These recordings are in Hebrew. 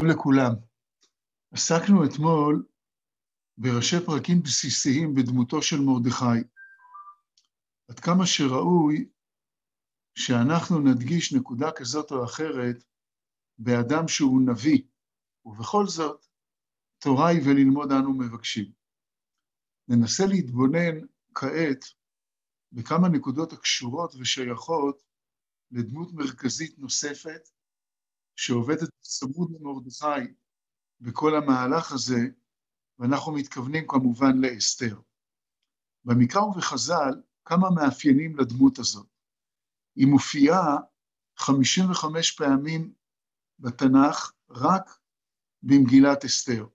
שלום לכולם. עסקנו אתמול בראשי פרקים בסיסיים בדמותו של מרדכי. עד כמה שראוי שאנחנו נדגיש נקודה כזאת או אחרת באדם שהוא נביא, ובכל זאת, תורה היא וללמוד אנו מבקשים. ננסה להתבונן כעת בכמה נקודות הקשורות ושייכות לדמות מרכזית נוספת, שעובדת צמוד למרדכי בכל המהלך הזה, ואנחנו מתכוונים כמובן לאסתר. במקרא ובחז"ל כמה מאפיינים לדמות הזאת. היא מופיעה 55 פעמים בתנ"ך רק במגילת אסתר.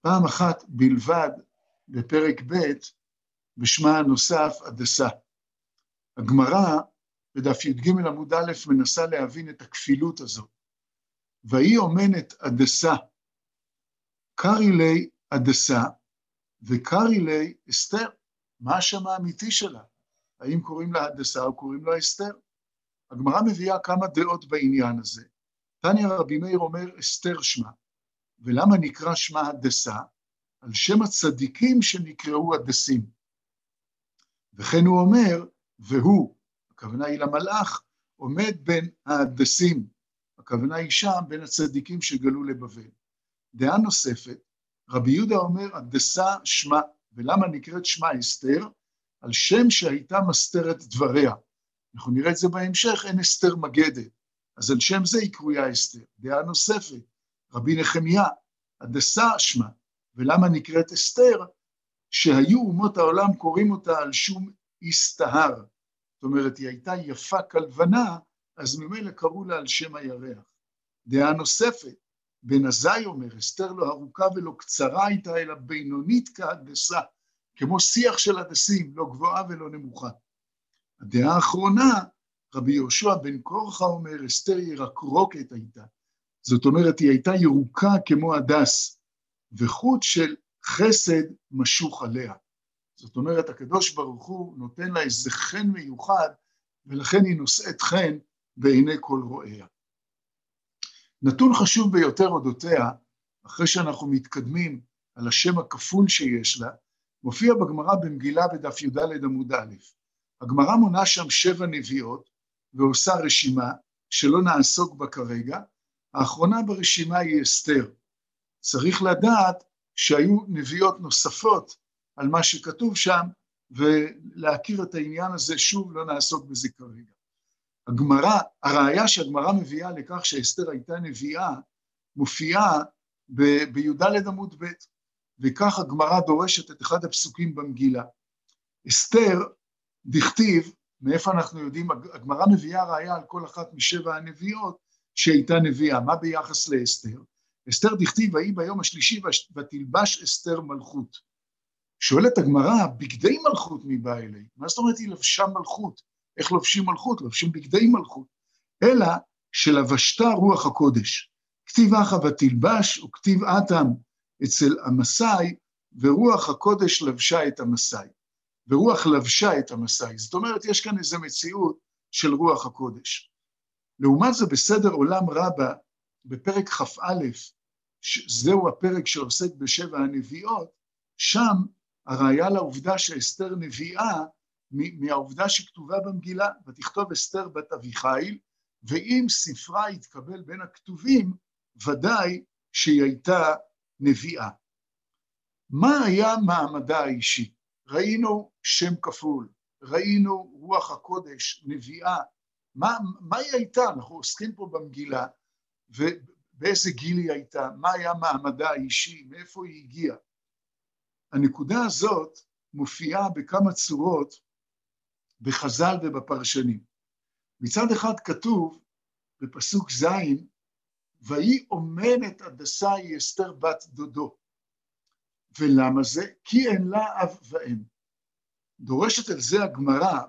פעם אחת בלבד בפרק ב' בשמה הנוסף הדסה. הגמרא בדף י"ג עמוד א' מנסה להבין את הכפילות הזאת. ויהי אומנת הדסה, קרי לי הדסה וקרי לי אסתר. מה השם האמיתי שלה? האם קוראים לה הדסה או קוראים לה אסתר? הגמרא מביאה כמה דעות בעניין הזה. תניא רבי מאיר אומר אסתר שמה. ולמה נקרא שמה הדסה? על שם הצדיקים שנקראו הדסים. וכן הוא אומר, והוא, הכוונה היא למלאך, עומד בין ההדסים, הכוונה היא שם בין הצדיקים שגלו לבבל. דעה נוספת, רבי יהודה אומר, הדסה שמה, ולמה נקראת שמה אסתר? על שם שהייתה מסתרת דבריה. אנחנו נראה את זה בהמשך, אין אסתר מגדת, אז על שם זה היא קרויה אסתר. דעה נוספת, רבי נחמיה, הדסה שמה, ולמה נקראת אסתר? שהיו אומות העולם קוראים אותה על שום הסתהר. זאת אומרת, היא הייתה יפה כלבנה, אז ממילא קראו לה על שם הירח. דעה נוספת, בן עזאי אומר, אסתר לא ארוכה ולא קצרה הייתה, אלא בינונית כהדסה, כמו שיח של הדסים, לא גבוהה ולא נמוכה. הדעה האחרונה, רבי יהושע בן קורחה אומר, אסתר ירקרוקת הייתה. זאת אומרת, היא הייתה ירוקה כמו הדס, וחוט של חסד משוך עליה. זאת אומרת, הקדוש ברוך הוא נותן לה איזה חן מיוחד, ולכן היא נושאת חן בעיני כל רואיה. נתון חשוב ביותר אודותיה, אחרי שאנחנו מתקדמים על השם הכפול שיש לה, מופיע בגמרא במגילה בדף י"ד עמוד א'. הגמרא מונה שם שבע נביאות ועושה רשימה שלא נעסוק בה כרגע, האחרונה ברשימה היא אסתר. צריך לדעת שהיו נביאות נוספות על מה שכתוב שם, ולהכיר את העניין הזה, שוב לא נעסוק בזה כרגע. הגמרא, הראיה שהגמרא מביאה לכך שאסתר הייתה נביאה, מופיעה בי"ד עמוד ב', וכך הגמרא דורשת את אחד הפסוקים במגילה. אסתר, דכתיב, מאיפה אנחנו יודעים, הגמרא מביאה ראיה על כל אחת משבע הנביאות שהייתה נביאה. מה ביחס לאסתר? אסתר דכתיב, ויהי ביום השלישי ותלבש אסתר מלכות. שואלת הגמרא, בגדי מלכות מי בא אלי? מה זאת אומרת היא לבשה מלכות? איך לובשים מלכות? לובשים בגדי מלכות. אלא שלבשתה רוח הקודש. כתיב אחא ותלבש וכתיב אטם אצל המסאי, ורוח הקודש לבשה את המסאי. ורוח לבשה את המסאי. זאת אומרת, יש כאן איזו מציאות של רוח הקודש. לעומת זה, בסדר עולם רבה, בפרק כ"א, זהו הפרק שעוסק בשבע הנביאות, שם הראיה לעובדה שאסתר נביאה מהעובדה שכתובה במגילה, ותכתוב אסתר בת אביחיל, ואם ספרה יתקבל בין הכתובים, ודאי שהיא הייתה נביאה. מה היה מעמדה האישי? ראינו שם כפול, ראינו רוח הקודש, נביאה. מה, מה היא הייתה? אנחנו עוסקים פה במגילה, ובאיזה גיל היא הייתה, מה היה מעמדה האישי, מאיפה היא הגיעה. הנקודה הזאת מופיעה בכמה צורות בחז"ל ובפרשנים. מצד אחד כתוב בפסוק ז', ויהי אומנת הדסה היא אסתר בת דודו. ולמה זה? כי אין לה אב ואם. דורשת על זה הגמרא,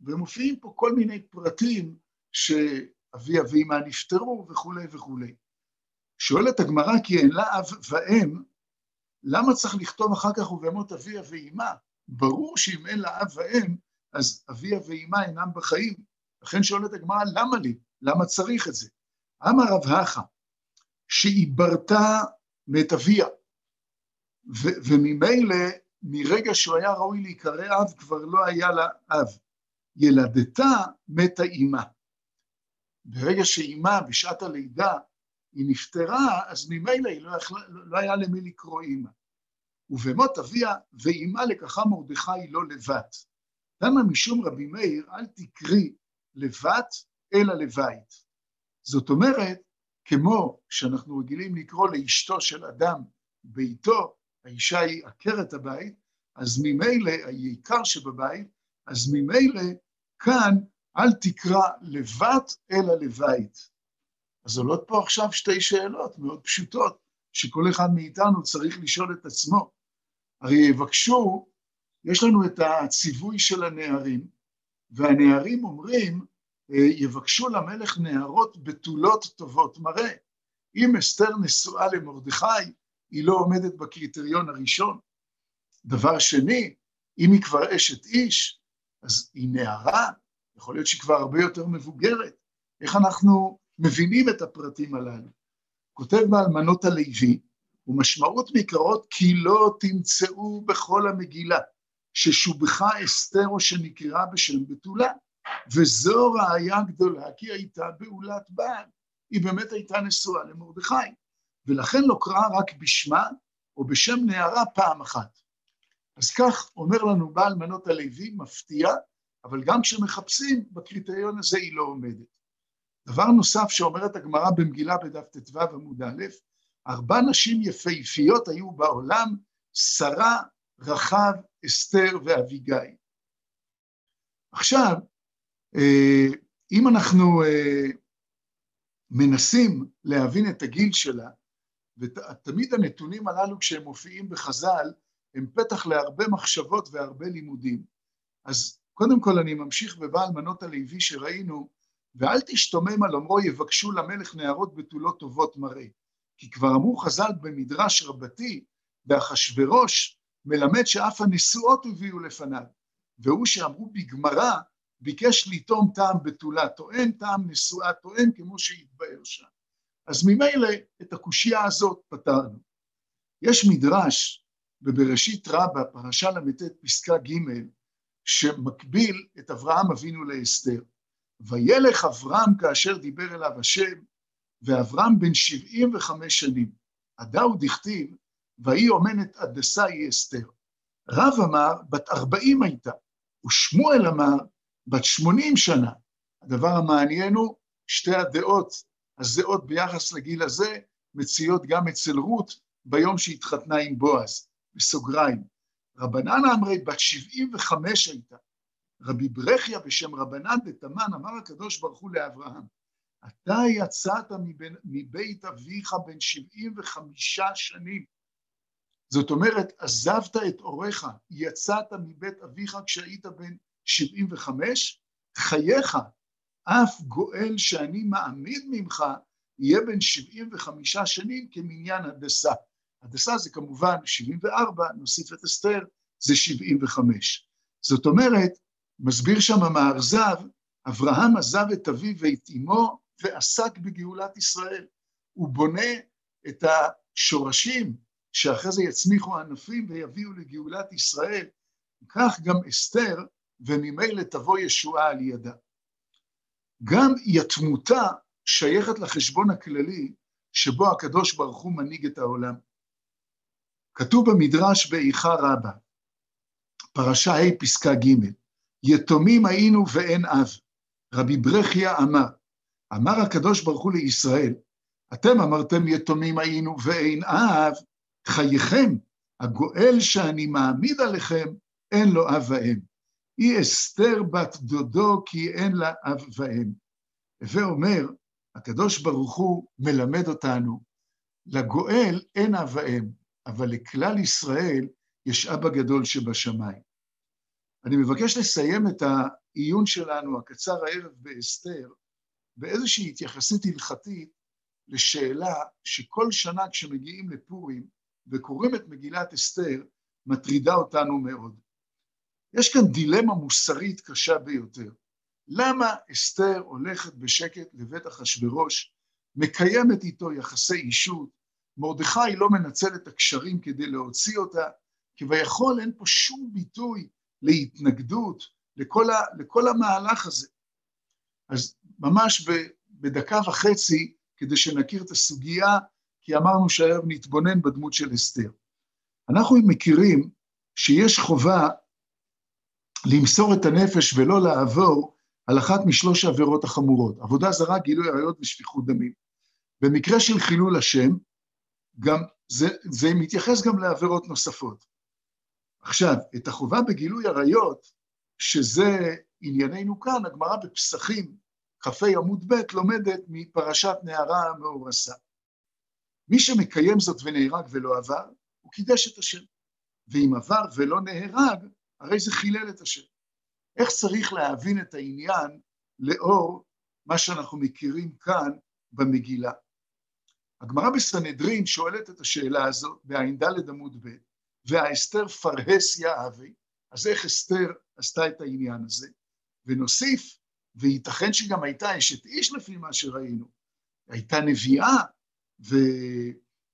ומופיעים פה כל מיני פרטים שאבי ואמא נפטרו וכולי וכולי. שואלת הגמרא כי אין לה אב ואם, למה צריך לכתוב אחר כך ובהמות אביה ואימה? ברור שאם אין לה אב ואם, אז אביה ואימה אינם בחיים. לכן שואלת הגמרא, למה לי? למה צריך את זה? אמר רב הכא, שעיברתה מאת אביה, וממילא מרגע שהוא היה ראוי להיקרא אב כבר לא היה לה אב. ילדתה מתה אימה. ברגע שאימה בשעת הלידה היא נפטרה, אז ממילא היא לא, יכלה, לא היה למי לקרוא אימא. ובמות אביה ואימה לקחה מרדכי לא לבת. למה משום רבי מאיר אל תקרי לבת אלא לבית. זאת אומרת, כמו שאנחנו רגילים לקרוא לאשתו של אדם ביתו, האישה היא עקרת הבית, אז ממילא, העיקר שבבית, אז ממילא כאן אל תקרא לבת אלא לבית. אז עולות פה עכשיו שתי שאלות מאוד פשוטות, שכל אחד מאיתנו צריך לשאול את עצמו. הרי יבקשו, יש לנו את הציווי של הנערים, והנערים אומרים, אה, יבקשו למלך נערות בתולות טובות מראה. אם אסתר נשואה למרדכי, היא לא עומדת בקריטריון הראשון. דבר שני, אם היא כבר אשת איש, אז היא נערה, יכול להיות שהיא כבר הרבה יותר מבוגרת. איך אנחנו מבינים את הפרטים הללו? כותב באלמנות הלוי, ומשמעות מקראות כי לא תמצאו בכל המגילה ששובחה אסתר או שנקראה בשם בתולה, וזו ראיה גדולה כי הייתה בעולת בעל, היא באמת הייתה נשואה למרדכי, ולכן לא קראה רק בשמה או בשם נערה פעם אחת. אז כך אומר לנו בעל מנות הלוי, מפתיע, אבל גם כשמחפשים, בקריטריון הזה היא לא עומדת. דבר נוסף שאומרת הגמרא במגילה בדף ט"ו עמוד א', ארבע נשים יפהפיות היו בעולם, שרה, רחב, אסתר ואביגיל. עכשיו, אה, אם אנחנו אה, מנסים להבין את הגיל שלה, ותמיד הנתונים הללו כשהם מופיעים בחז"ל, הם פתח להרבה מחשבות והרבה לימודים. אז קודם כל אני ממשיך בבעל מנות הלוי שראינו, ואל תשתומם על אומרו יבקשו למלך נערות בתולות טובות מראה. כי כבר אמרו חז"ל במדרש רבתי, באחשורוש, מלמד שאף הנשואות הביאו לפניו, והוא שאמרו בגמרא, ביקש לטעום טעם בתולה, טוען טעם נשואה, טוען כמו שהתבאר שם. אז ממילא את הקושייה הזאת פתרנו. יש מדרש בבראשית רבה, פרשה ל"ט פסקה ג', שמקביל את אברהם אבינו לאסתר. וילך אברהם כאשר דיבר אליו השם, ואברהם בן שבעים וחמש שנים. הדאו דכתיב, ויהי אומנת הדסה היא אסתר. רב אמר, בת ארבעים הייתה, ושמואל אמר, בת שמונים שנה. הדבר המעניין הוא, שתי הדעות הזהות ביחס לגיל הזה, מציעות גם אצל רות ביום שהתחתנה עם בועז, בסוגריים. רבנן אמרי בת שבעים וחמש הייתה. רבי ברכיה בשם רבנן דתמן אמר הקדוש ברוך הוא לאברהם, אתה יצאת מבין, מבית אביך בן שבעים וחמישה שנים. זאת אומרת, עזבת את הוריך, יצאת מבית אביך כשהיית בן שבעים וחמש, חייך, אף גואל שאני מעמיד ממך, יהיה בן שבעים וחמישה שנים כמניין הדסה. הדסה זה כמובן שבעים וארבע, נוסיף את אסתר, זה שבעים וחמש. זאת אומרת, מסביר שם המארזב, אברהם עזב את אביו ואת אמו ועסק בגאולת ישראל. הוא בונה את השורשים שאחרי זה יצמיחו ענפים ויביאו לגאולת ישראל. כך גם אסתר, וממילא תבוא ישועה על ידה. גם יתמותה שייכת לחשבון הכללי שבו הקדוש ברוך הוא מנהיג את העולם. כתוב במדרש באיכה רבה, פרשה ה' פסקה ג', יתומים היינו ואין אב. רבי ברכיה אמר, אמר הקדוש ברוך הוא לישראל, אתם אמרתם יתומים היינו ואין אב, חייכם, הגואל שאני מעמיד עליכם, אין לו אב ואם. היא אסתר בת דודו כי אין לה אב ואם. הווה אומר, הקדוש ברוך הוא מלמד אותנו, לגואל אין אב ואם, אבל לכלל ישראל יש אבא גדול שבשמיים. אני מבקש לסיים את העיון שלנו הקצר הערב באסתר באיזושהי התייחסות הלכתית לשאלה שכל שנה כשמגיעים לפורים וקוראים את מגילת אסתר, מטרידה אותנו מאוד. יש כאן דילמה מוסרית קשה ביותר. למה אסתר הולכת בשקט לבית אחשורוש מקיימת איתו יחסי אישות, מרדכי לא מנצל את הקשרים כדי להוציא אותה, כביכול אין פה שום ביטוי להתנגדות, לכל, ה, לכל המהלך הזה. אז ממש בדקה וחצי, כדי שנכיר את הסוגיה, כי אמרנו שהיום נתבונן בדמות של אסתר. אנחנו מכירים שיש חובה למסור את הנפש ולא לעבור על אחת משלוש העבירות החמורות, עבודה זרה, גילוי עריות ושפיכות דמים. במקרה של חילול השם, גם זה, זה מתייחס גם לעבירות נוספות. עכשיו, את החובה בגילוי עריות, שזה ענייננו כאן, הגמרא בפסחים, כ"ה עמוד ב', לומדת מפרשת נערה מאורסה. מי שמקיים זאת ונהרג ולא עבר, הוא קידש את השם. ואם עבר ולא נהרג, הרי זה חילל את השם. איך צריך להבין את העניין לאור מה שאנחנו מכירים כאן במגילה? הגמרא בסנהדרין שואלת את השאלה הזאת בע"ד עמוד ב', והאסתר פרהס יהבי, אז איך אסתר עשתה את העניין הזה? ונוסיף, וייתכן שגם הייתה אשת איש לפי מה שראינו, הייתה נביאה, ו...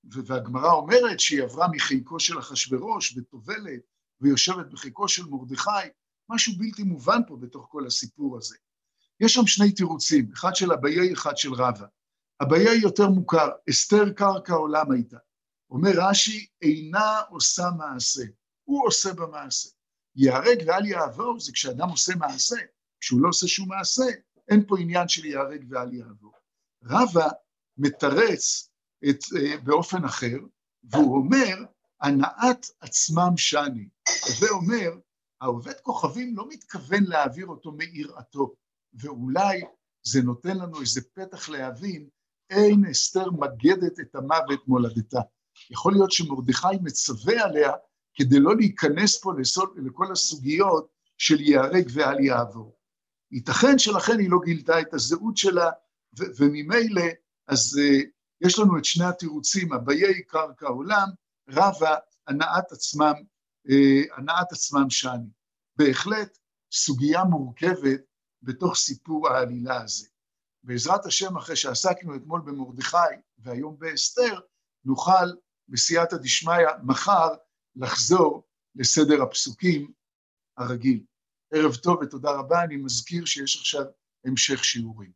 והגמרא אומרת שהיא עברה מחיקו של אחשורוש וטובלת, ויושבת בחיקו של מרדכי, משהו בלתי מובן פה בתוך כל הסיפור הזה. יש שם שני תירוצים, אחד של אביי, אחד של רבא. אביי יותר מוכר, אסתר קרקע עולם הייתה. אומר רש"י, אינה עושה מעשה, הוא עושה במעשה. ייהרג ואל יעבור זה כשאדם עושה מעשה, כשהוא לא עושה שום מעשה, אין פה עניין של ייהרג ואל יעבור. רבא מתרץ את, uh, באופן אחר, והוא אומר, הנעת עצמם שני. הווה אומר, העובד כוכבים לא מתכוון להעביר אותו מיראתו, ואולי זה נותן לנו איזה פתח להבין אין אסתר מגדת את המוות מולדתה. יכול להיות שמרדכי מצווה עליה כדי לא להיכנס פה לסול, לכל הסוגיות של ייהרג ואל יעבור. ייתכן שלכן היא לא גילתה את הזהות שלה, ו- וממילא אז uh, יש לנו את שני התירוצים, אביי קרקע עולם, רבה הנעת עצמם, uh, הנעת עצמם שני. בהחלט סוגיה מורכבת בתוך סיפור העלילה הזה. בעזרת השם, אחרי שעסקנו אתמול במרדכי והיום באסתר, נוכל בסייעתא דשמיא מחר לחזור לסדר הפסוקים הרגיל. ערב טוב ותודה רבה, אני מזכיר שיש עכשיו המשך שיעורים.